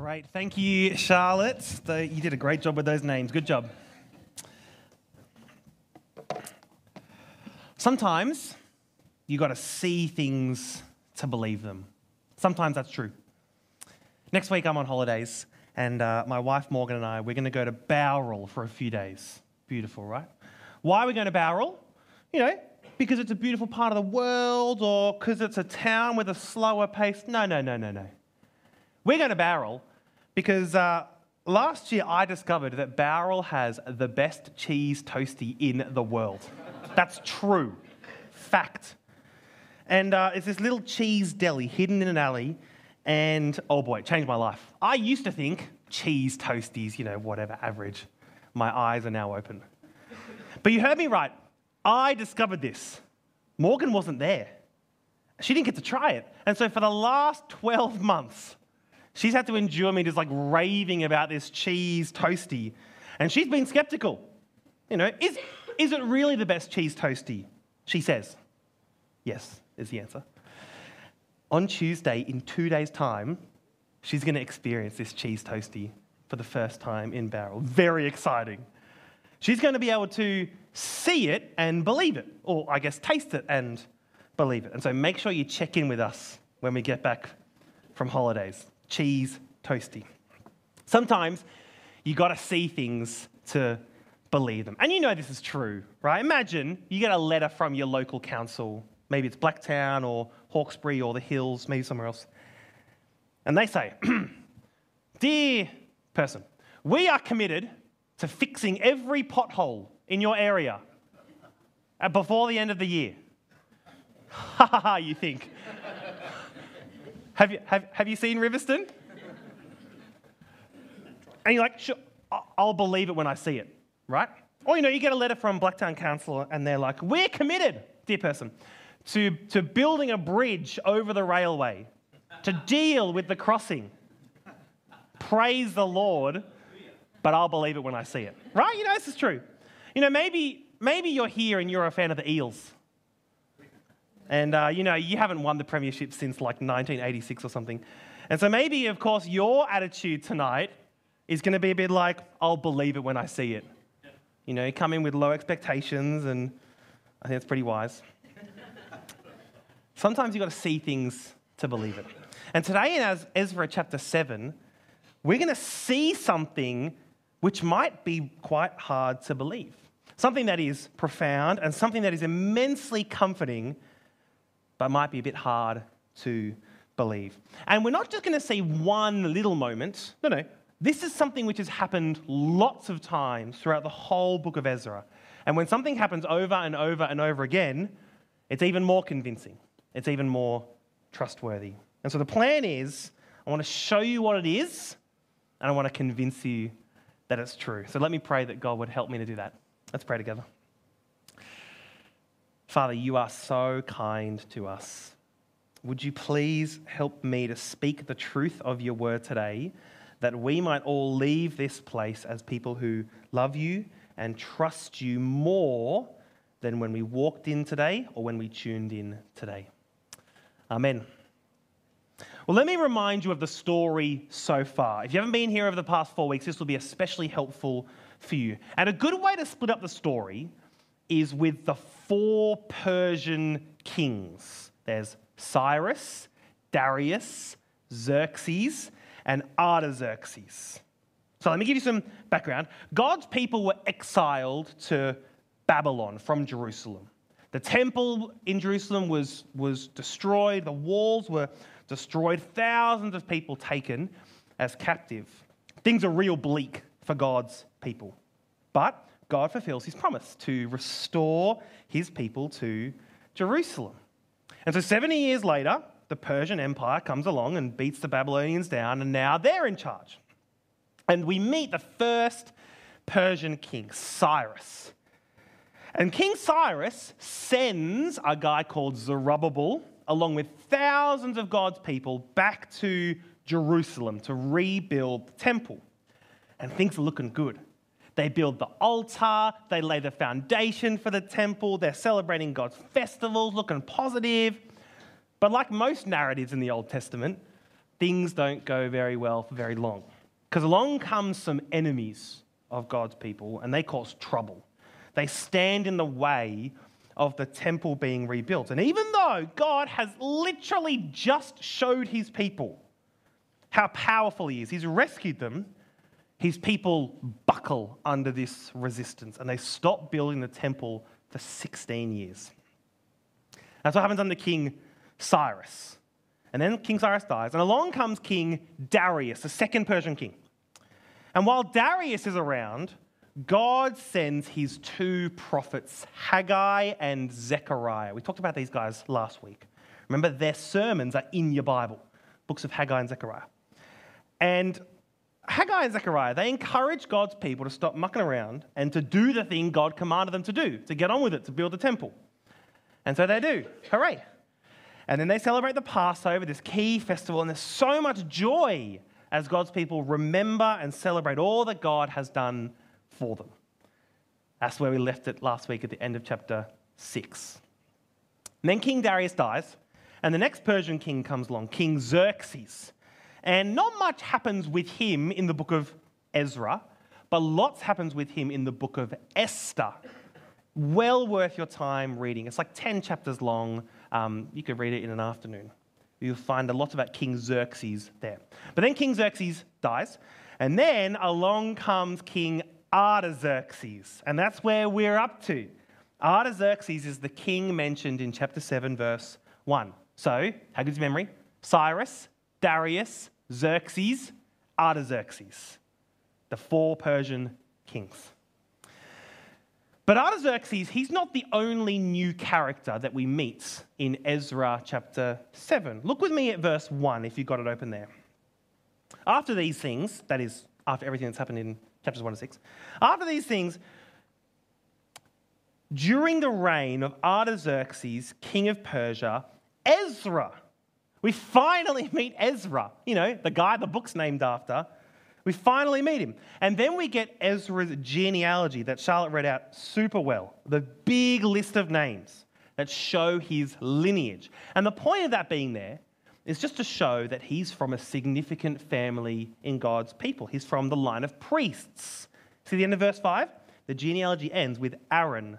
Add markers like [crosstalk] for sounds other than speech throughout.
Great. Thank you, Charlotte. You did a great job with those names. Good job. Sometimes you got to see things to believe them. Sometimes that's true. Next week I'm on holidays, and uh, my wife Morgan and I we're going to go to Bowral for a few days. Beautiful, right? Why are we going to Bowral? You know, because it's a beautiful part of the world, or because it's a town with a slower pace. No, no, no, no, no. We're going to Bowral because uh, last year I discovered that Bowral has the best cheese toasty in the world. That's true. Fact. And uh, it's this little cheese deli hidden in an alley. And oh boy, it changed my life. I used to think cheese toasties, you know, whatever, average. My eyes are now open. But you heard me right. I discovered this. Morgan wasn't there. She didn't get to try it. And so for the last 12 months, she's had to endure me just like raving about this cheese toasty. And she's been skeptical. You know, is, is it really the best cheese toasty? She says. Yes, is the answer. On Tuesday, in two days' time, she's going to experience this cheese toasty for the first time in Bowral. Very exciting. She's going to be able to see it and believe it, or I guess taste it and believe it. And so make sure you check in with us when we get back from holidays. Cheese toasty. Sometimes you got to see things to believe them. And you know this is true, right? Imagine you get a letter from your local council. Maybe it's Blacktown or Hawkesbury or the Hills, maybe somewhere else. And they say, [clears throat] Dear person, we are committed to fixing every pothole in your area before the end of the year. [laughs] Ha ha ha, you think. Have, you, have, have you seen Riverstone? And you're like, sure, I'll believe it when I see it, right? Or, you know, you get a letter from Blacktown Council and they're like, we're committed, dear person, to, to building a bridge over the railway, to deal with the crossing. Praise the Lord, but I'll believe it when I see it. Right? You know, this is true. You know, maybe, maybe you're here and you're a fan of the Eels. And, uh, you know, you haven't won the premiership since like 1986 or something. And so maybe, of course, your attitude tonight is going to be a bit like, I'll believe it when I see it. You know, you come in with low expectations, and I think it's pretty wise. [laughs] Sometimes you've got to see things to believe it. And today in Ezra chapter 7, we're going to see something which might be quite hard to believe. Something that is profound and something that is immensely comforting, but might be a bit hard to believe. And we're not just going to see one little moment. No, no. This is something which has happened lots of times throughout the whole book of Ezra. And when something happens over and over and over again, it's even more convincing. It's even more trustworthy. And so the plan is I want to show you what it is, and I want to convince you that it's true. So let me pray that God would help me to do that. Let's pray together. Father, you are so kind to us. Would you please help me to speak the truth of your word today, that we might all leave this place as people who love you and trust you more than when we walked in today or when we tuned in today. Amen. Well, let me remind you of the story so far. If you haven't been here over the past four weeks, this will be especially helpful for you. And a good way to split up the story is with the four Persian kings there's Cyrus, Darius, Xerxes, and Artaxerxes. So let me give you some background. God's people were exiled to Babylon from Jerusalem. The temple in Jerusalem was, was destroyed, the walls were destroyed, thousands of people taken as captive. Things are real bleak for God's people. But God fulfills his promise to restore his people to Jerusalem. And so 70 years later, the Persian Empire comes along and beats the Babylonians down, and now they're in charge. And we meet the first Persian king, Cyrus. And King Cyrus sends a guy called Zerubbabel, along with thousands of God's people, back to Jerusalem to rebuild the temple. And things are looking good. They build the altar, they lay the foundation for the temple, they're celebrating God's festivals, looking positive. But like most narratives in the Old Testament, things don't go very well for very long. Because along comes some enemies of God's people and they cause trouble. They stand in the way of the temple being rebuilt. And even though God has literally just showed his people how powerful he is, he's rescued them, his people buckle under this resistance and they stop building the temple for 16 years. That's what happens under King Cyrus. And then King Cyrus dies, and along comes King Darius, the second Persian king. And while Darius is around, God sends his two prophets, Haggai and Zechariah. We talked about these guys last week. Remember, their sermons are in your Bible, books of Haggai and Zechariah. And Haggai and Zechariah, they encourage God's people to stop mucking around and to do the thing God commanded them to do, to get on with it, to build the temple. And so they do. Hooray. And then they celebrate the Passover, this key festival, and there's so much joy as God's people remember and celebrate all that God has done for them. That's where we left it last week at the end of chapter 6. And then King Darius dies, and the next Persian king comes along, King Xerxes. And not much happens with him in the book of Ezra, but lots happens with him in the book of Esther. Well worth your time reading. It's like 10 chapters long. Um, you could read it in an afternoon. You'll find a lot about King Xerxes there. But then King Xerxes dies, and then along comes King Artaxerxes, and that's where we're up to. Artaxerxes is the king mentioned in chapter 7, verse 1. So, how good's memory? Cyrus, Darius, Xerxes, Artaxerxes, the four Persian kings. But Artaxerxes, he's not the only new character that we meet in Ezra chapter 7. Look with me at verse 1 if you've got it open there. After these things, that is, after everything that's happened in chapters 1 to 6, after these things, during the reign of Artaxerxes, king of Persia, Ezra, we finally [laughs] meet Ezra, you know, the guy the book's named after. We finally meet him. And then we get Ezra's genealogy that Charlotte read out super well the big list of names that show his lineage. And the point of that being there is just to show that he's from a significant family in God's people. He's from the line of priests. See the end of verse 5? The genealogy ends with Aaron,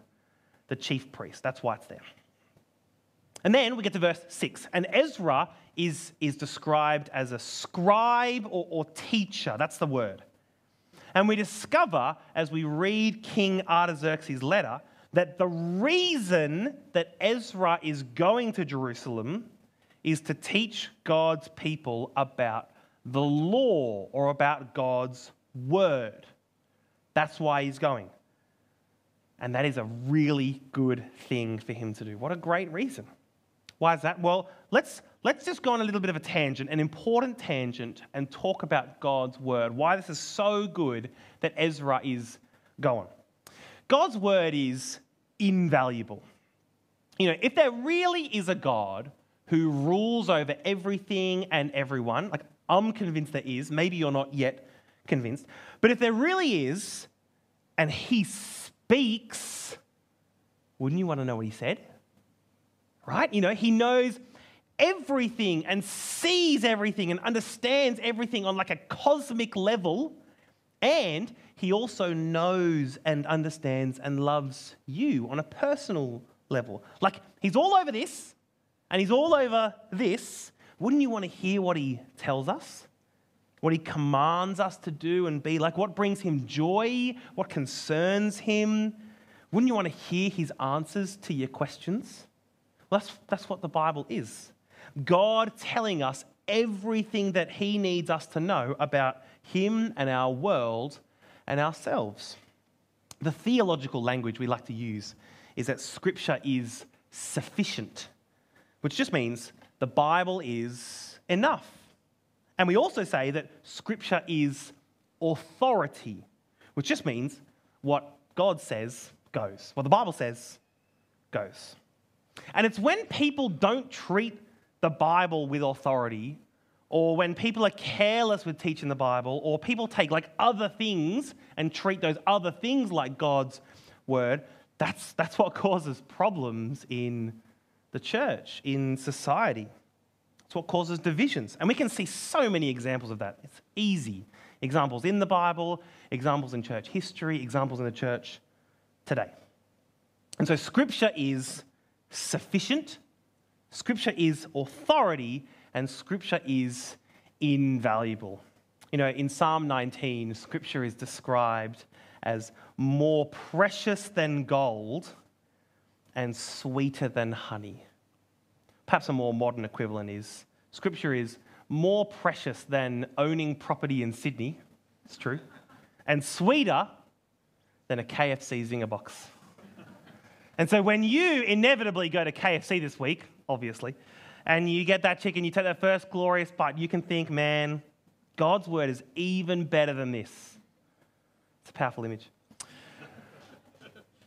the chief priest. That's why it's there. And then we get to verse 6. And Ezra is, is described as a scribe or, or teacher. That's the word. And we discover as we read King Artaxerxes' letter that the reason that Ezra is going to Jerusalem is to teach God's people about the law or about God's word. That's why he's going. And that is a really good thing for him to do. What a great reason. Why is that? Well, let's, let's just go on a little bit of a tangent, an important tangent, and talk about God's word. Why this is so good that Ezra is going. God's word is invaluable. You know, if there really is a God who rules over everything and everyone, like I'm convinced there is, maybe you're not yet convinced, but if there really is, and he speaks, wouldn't you want to know what he said? Right? You know, he knows everything and sees everything and understands everything on like a cosmic level. And he also knows and understands and loves you on a personal level. Like he's all over this and he's all over this. Wouldn't you want to hear what he tells us? What he commands us to do and be like? What brings him joy? What concerns him? Wouldn't you want to hear his answers to your questions? That's, that's what the Bible is God telling us everything that He needs us to know about Him and our world and ourselves. The theological language we like to use is that Scripture is sufficient, which just means the Bible is enough. And we also say that Scripture is authority, which just means what God says goes. What the Bible says goes. And it's when people don't treat the Bible with authority, or when people are careless with teaching the Bible, or people take like other things and treat those other things like God's word, that's, that's what [laughs] causes problems in the church, in society. It's what causes divisions. And we can see so many examples of that. It's easy. Examples in the Bible, examples in church history, examples in the church today. And so Scripture is sufficient, Scripture is authority, and Scripture is invaluable. You know, in Psalm 19, Scripture is described as more precious than gold and sweeter than honey. Perhaps a more modern equivalent is Scripture is more precious than owning property in Sydney. It's true. And sweeter than a KFC zinger box. And so when you inevitably go to KFC this week, obviously, and you get that chicken, you take that first glorious bite, you can think, man, God's word is even better than this. It's a powerful image.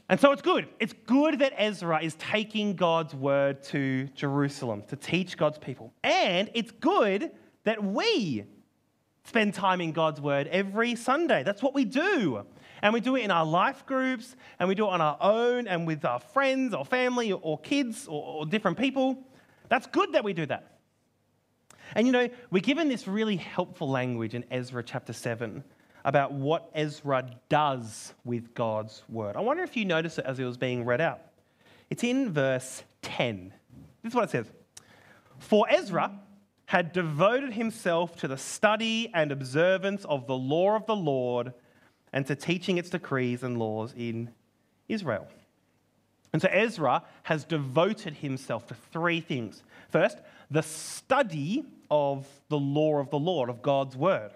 And so it's good. It's good that Ezra is taking God's word to Jerusalem to teach God's people. And it's good that we spend time in God's word every Sunday. That's what we do. And we do it in our life groups, and we do it on our own and with our friends or family or kids or, or different people. That's good that we do that. And you know, we're given this really helpful language in Ezra chapter 7 about what Ezra does with God's word. I wonder if you notice it as it was being read out. It's in verse 10. This is what it says For Ezra had devoted himself to the study and observance of the law of the Lord and to teaching its decrees and laws in Israel. And so Ezra has devoted himself to three things. First, the study of the law of the Lord, of God's word.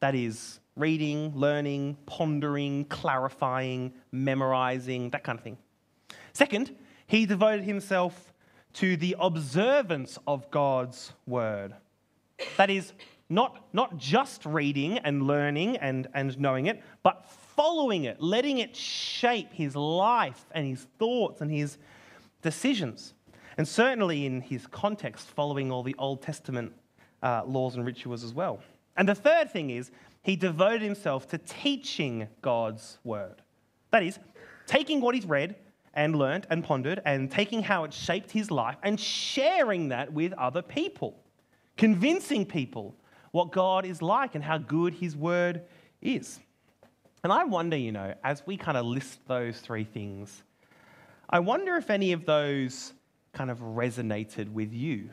That is, reading, learning, pondering, clarifying, memorizing, that kind of thing. Second, he devoted himself to the observance of God's word. That is, not, not just reading and learning and, and knowing it, but following it, letting it shape his life and his thoughts and his decisions. And certainly in his context, following all the Old Testament uh, laws and rituals as well. And the third thing is, he devoted himself to teaching God's word. That is, taking what he's read and learnt and pondered and taking how it shaped his life and sharing that with other people, convincing people what God is like and how good His Word is. And I wonder, you know, as we kind of list those three things, I wonder if any of those kind of resonated with you.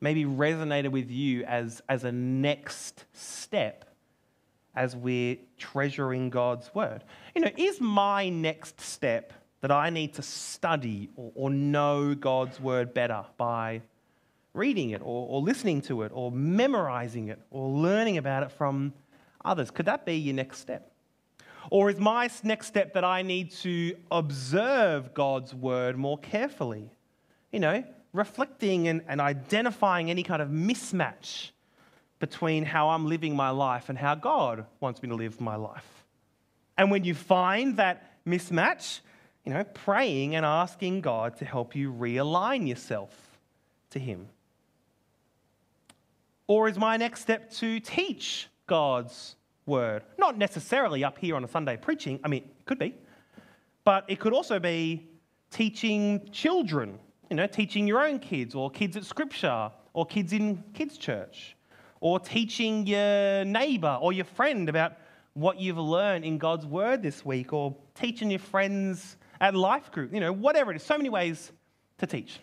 Maybe resonated with you as, as a next step as we're treasuring God's word. You know, is my next step that I need to study or, or know God's word better by reading it or, or listening to it or memorizing it or learning about it from others? Could that be your next step? Or is my next step that I need to observe God's word more carefully? You know, reflecting and, and identifying any kind of mismatch between how I'm living my life and how God wants me to live my life. And when you find that mismatch, you know, praying and asking God to help you realign yourself to Him. Or is my next step to teach God's word? Not necessarily up here on a Sunday preaching, I mean, it could be, but it could also be teaching children, you know, teaching your own kids or kids at scripture or kids in kids' church or teaching your neighbor or your friend about what you've learned in God's word this week or teaching your friends at life group, you know, whatever it is. So many ways to teach.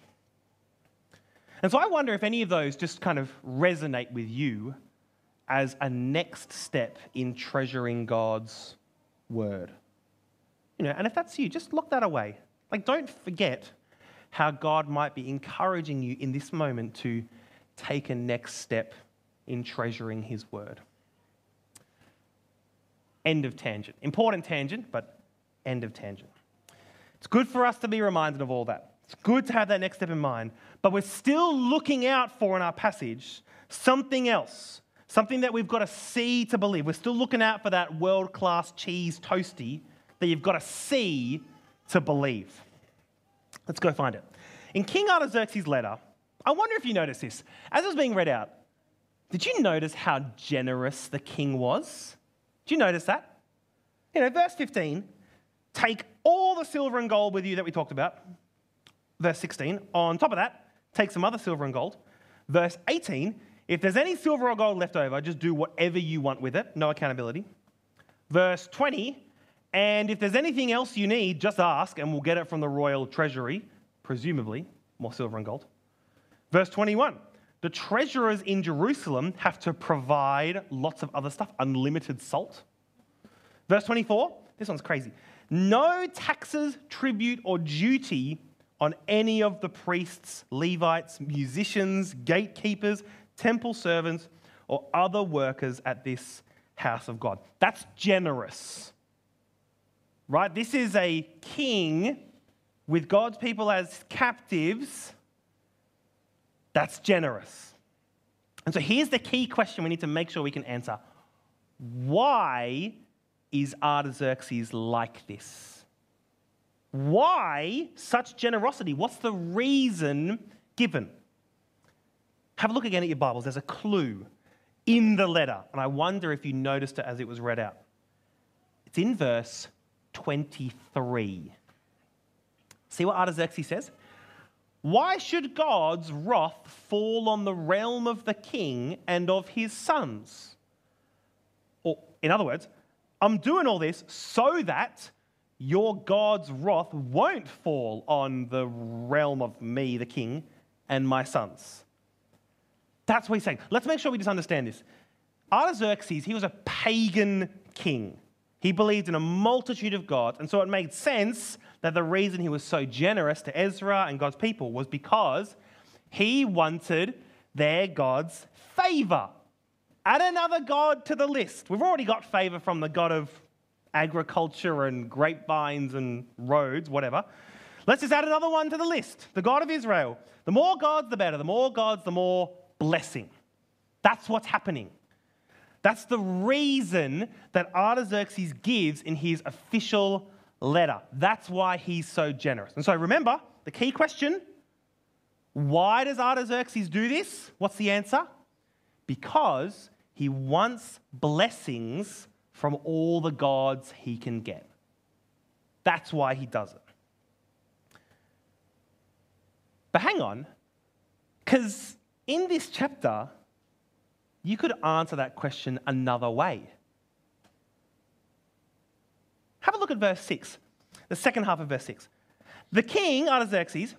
And so I wonder if any of those just kind of resonate with you as a next step in treasuring God's word. You know, and if that's you, just lock that away. Like, don't forget how God might be encouraging you in this moment to take a next step in treasuring His word. End of tangent. Important tangent, but end of tangent. It's good for us to be reminded of all that. It's good to have that next step in mind, but we're still looking out for in our passage something else, something that we've got to see to believe. We're still looking out for that world class cheese toasty that you've got to see to believe. Let's go find it. In King Artaxerxes' letter, I wonder if you noticed this. As it was being read out, did you notice how generous the king was? Did you notice that? You know, verse 15 take all the silver and gold with you that we talked about verse 16, on top of that, take some other silver and gold. Verse 18, if there's any silver or gold left over, just do whatever you want with it, no accountability. Verse 20, and if there's anything else you need, just ask and we'll get it from the royal treasury, presumably more silver and gold. Verse 21, the treasurers in Jerusalem have to provide lots of other stuff, unlimited salt. Verse 24, this one's crazy. No taxes, tribute, or duty on any of the priests, Levites, musicians, gatekeepers, temple servants, or other workers at this house of God. That's generous. Right? This is a king with God's people as captives. That's generous. And so here's the key question we need to make sure we can answer Why is Artaxerxes like this? Why such generosity? What's the reason given? Have a look again at your Bibles. There's a clue in the letter, and I wonder if you noticed it as it was read out. It's in verse 23. See what Artaxerxes says? Why should God's wrath fall on the realm of the king and of his sons? Or, in other words, I'm doing all this so that your God's wrath won't fall on the realm of me, the king, and my sons. That's what he's saying. Let's make sure we just understand this. Artaxerxes, he was a pagan king. He believed in a multitude of gods, and so it made sense that the reason he was so generous to Ezra and God's people was because he wanted their God's favor. Add another God to the list. We've already got favor from the God of agriculture and grapevines and roads, whatever. Let's just add another one to the list the God of Israel. The more gods, the better. The more gods, the more blessing. That's what's happening. That's the reason that Artaxerxes gives in his official letter. That's why he's so generous. And so remember, the key question why does Artaxerxes do this? What's the answer? Because he wants blessings from all the gods he can get. That's why he does it. But hang on, because in this chapter, you could answer that question another way. Have a look at verse 6, the second half of verse 6. The king, Artaxerxes,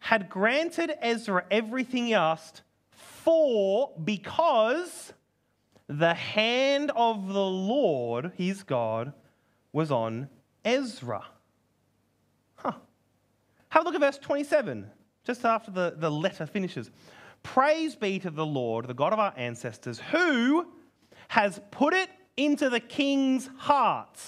had granted Ezra everything he asked for because the hand of the Lord, his God, was on Ezra. Huh. Have a look at verse 27, just after the, the letter finishes. Praise be to the Lord, the God of our ancestors, who has put it into the king's heart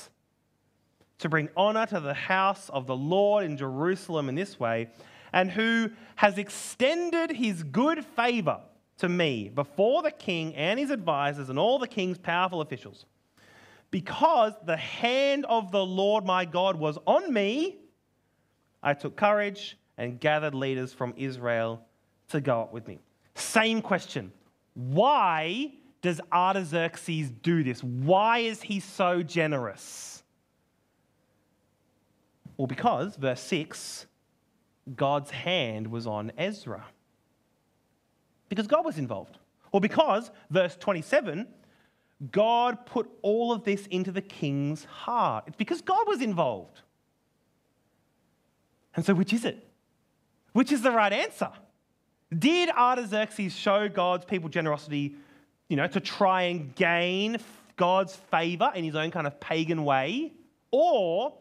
to bring honor to the house of the Lord in Jerusalem in this way, and who has extended his good favor to me before the king and his advisors and all the king's powerful officials. Because the hand of the Lord my God was on me, I took courage and gathered leaders from Israel to go up with me. Same question. Why does Artaxerxes do this? Why is he so generous? Well, because, verse 6, God's hand was on Ezra. Because God was involved. Or because, verse 27, God put all of this into the king's heart. It's because God was involved. And so, which is it? Which is the right answer? Did Artaxerxes show God's people generosity, you know, to try and gain God's favor in his own kind of pagan way? Or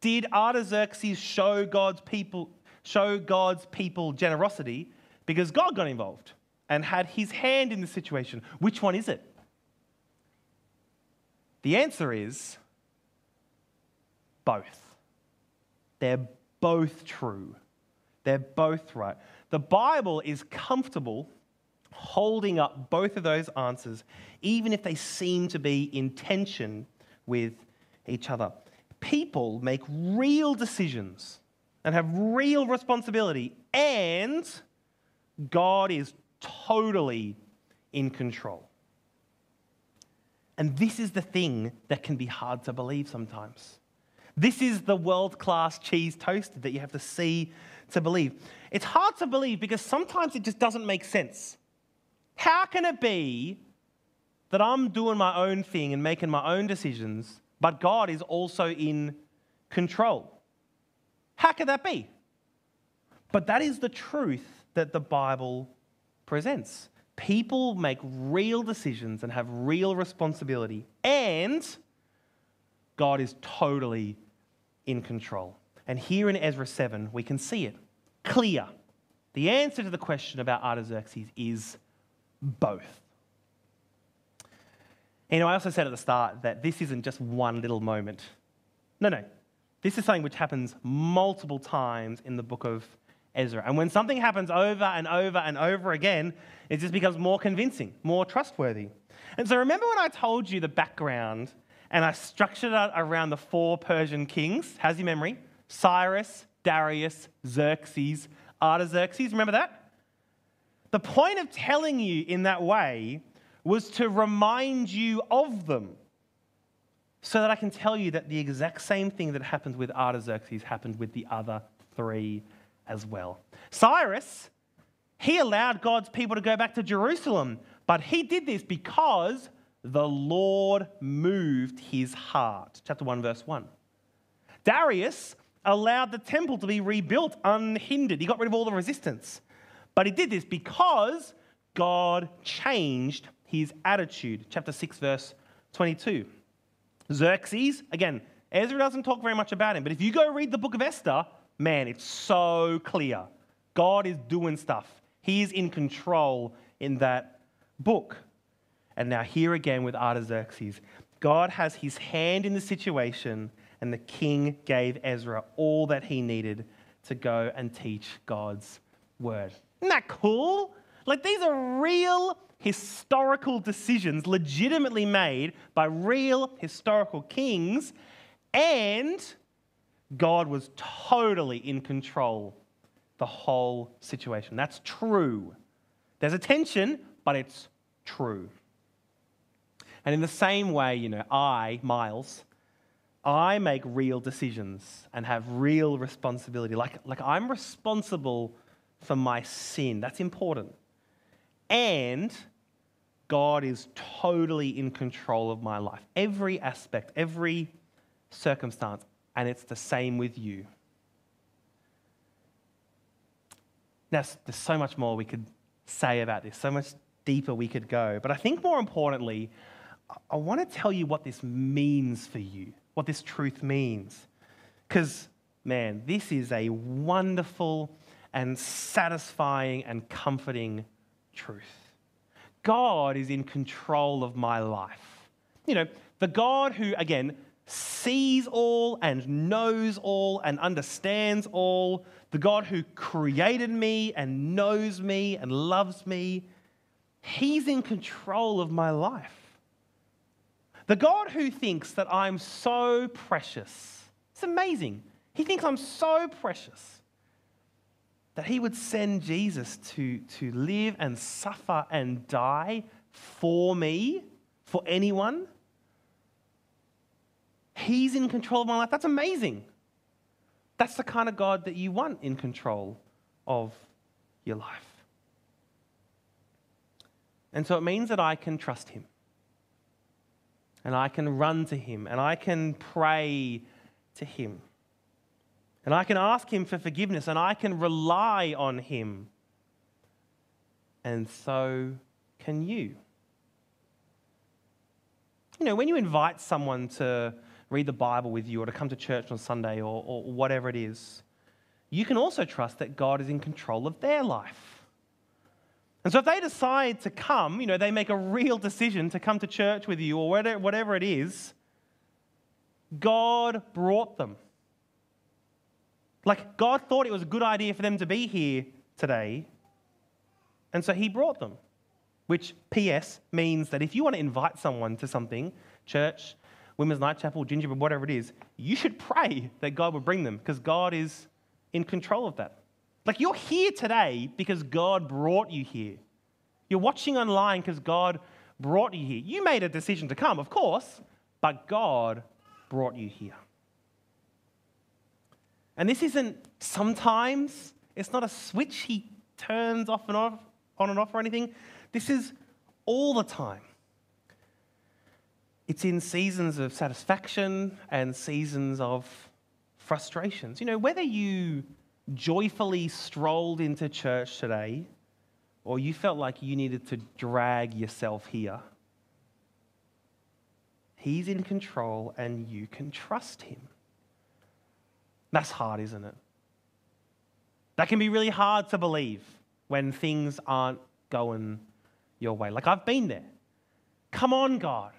did Artaxerxes show God's people show God's people generosity because God got involved and had his hand in the situation? Which one is it? The answer is both. They're both true. They're both right. The Bible is comfortable holding up both of those answers, even if they seem to be in tension with each other. People make real decisions and have real responsibility, and God is totally in control. And this is the thing that can be hard to believe sometimes. This is the world class cheese toasted that you have to see to believe. It's hard to believe because sometimes it just doesn't make sense. How can it be that I'm doing my own thing and making my own decisions, but God is also in control? How could that be? But that is the truth that the Bible presents. People make real decisions and have real responsibility, and God is totally in control. And here in Ezra 7, we can see it clear. The answer to the question about Artaxerxes is both. You know, I also said at the start that this isn't just one little moment. No, no. This is something which happens multiple times in the book of Ezra. And when something happens over and over and over again, it just becomes more convincing, more trustworthy. And so remember when I told you the background and I structured it around the four Persian kings? How's your memory? Cyrus, Darius, Xerxes, Artaxerxes. Remember that? The point of telling you in that way was to remind you of them so that I can tell you that the exact same thing that happened with Artaxerxes happened with the other three as well. Cyrus, he allowed God's people to go back to Jerusalem, but he did this because the Lord moved his heart. Chapter 1, verse 1. Darius allowed the temple to be rebuilt unhindered. He got rid of all the resistance. But he did this because God changed his attitude. Chapter 6, verse 22. Xerxes, again, Ezra doesn't talk very much about him, but if you go read the book of Esther, man, it's so clear. God is doing stuff, He is in control in that book. And now, here again with Artaxerxes, God has his hand in the situation, and the king gave Ezra all that he needed to go and teach God's word. Isn't that cool? Like, these are real historical decisions legitimately made by real historical kings, and God was totally in control the whole situation. That's true. There's a tension, but it's true. And in the same way, you know, I, Miles, I make real decisions and have real responsibility. Like, like I'm responsible for my sin. That's important. And God is totally in control of my life. Every aspect, every circumstance. And it's the same with you. Now, there's so much more we could say about this, so much deeper we could go. But I think more importantly, I want to tell you what this means for you, what this truth means. Because, man, this is a wonderful and satisfying and comforting truth. God is in control of my life. You know, the God who, again, sees all and knows all and understands all, the God who created me and knows me and loves me, He's in control of my life. The God who thinks that I'm so precious, it's amazing. He thinks I'm so precious that he would send Jesus to, to live and suffer and die for me, for anyone. He's in control of my life. That's amazing. That's the kind of God that you want in control of your life. And so it means that I can trust him and I can run to Him and I can pray to Him. And I can ask Him for forgiveness and I can rely on Him. And so can you. You know, when you invite someone to read the Bible with you or to come to church on Sunday or, or whatever it is, you can also trust that God is in control of their life. And so if they decide to come, you know, they make a real decision to come to church with you or whatever it is, God brought them. Like God thought it was a good idea for them to be here today, and so He brought them. Which, P.S., means that if you want to invite someone to something, church, women's night chapel, gingerbread, whatever it is, you should pray that God will bring them because God is in control of that. Like you're here today because God brought you here. You're watching online because God brought you here. You made a decision to come, of course, but God brought you here. And this isn't sometimes, It's not a switch he turns off and off, on and off or anything. This is all the time. It's in seasons of satisfaction and seasons of frustrations. You know, whether you joyfully strolled into church today or you felt like you needed to drag yourself here, He's in control and you can trust Him. That's hard, isn't it? That can be really hard to believe when things aren't going your way. Like I've been there. Come on, God.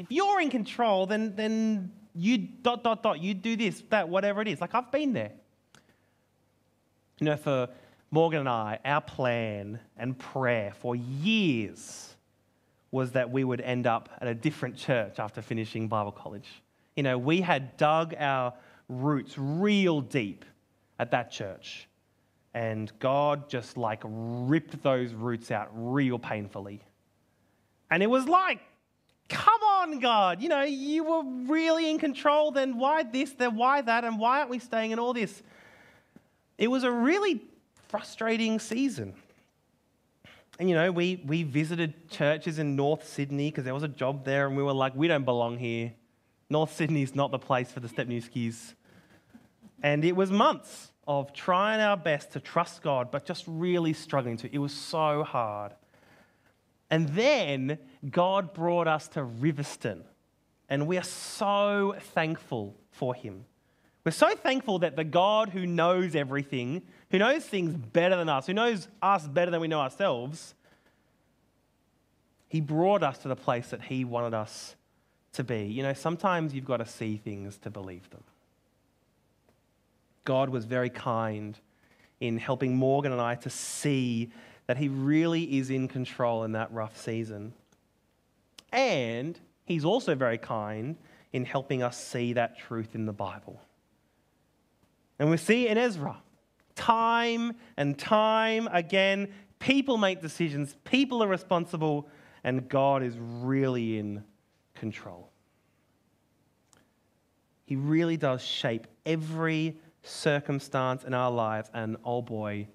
If, you're in control, then, then you dot, dot, dot, you do this, that, whatever it is. Like I've been there. You know, for Morgan and I, our plan and prayer for years was that we would end up at a different church after finishing Bible college. You know, we had dug our roots real deep at that church. And God just like ripped those roots out real painfully. And it was like, come on, God, you know, you were really in control. Then why this, then why that, and why aren't we staying in all this? It was a really frustrating season. And you know, we, we visited churches in North Sydney because there was a job there, and we were like, we don't belong here. North Sydney is not the place for the Stepnewskis. And it was months of trying our best to trust God, but just really struggling to. It was so hard. And then God brought us to Riverstone, and we are so thankful for Him. We're so thankful that the God who knows everything, who knows things better than us, who knows us better than we know ourselves, He brought us to the place that He wanted us to be. You know, sometimes you've got to see things to believe them. God was very kind in helping Morgan and I to see that He really is in control in that rough season. And He's also very kind in helping us see that truth in the Bible. And we see in Ezra, time and time again, people make decisions, people are responsible, and God is really in control. He really does shape every circumstance in our lives, and oh boy,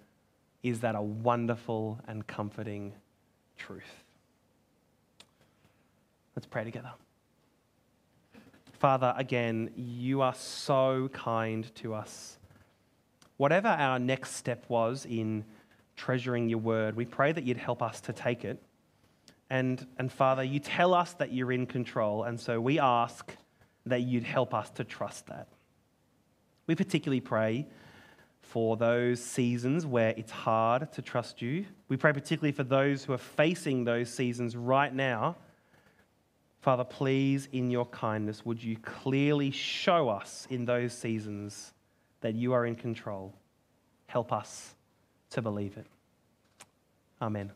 is that a wonderful and comforting truth. Let's pray together. Father, again, you are so kind to us. Whatever our next step was in treasuring your word, we pray that you'd help us to take it. And, and Father, you tell us that you're in control, and so we ask that you'd help us to trust that. We particularly pray for those seasons where it's hard to trust you. We pray particularly for those who are facing those seasons right now. Father, please, in your kindness, would you clearly show us in those seasons that you are in control? Help us to believe it. Amen.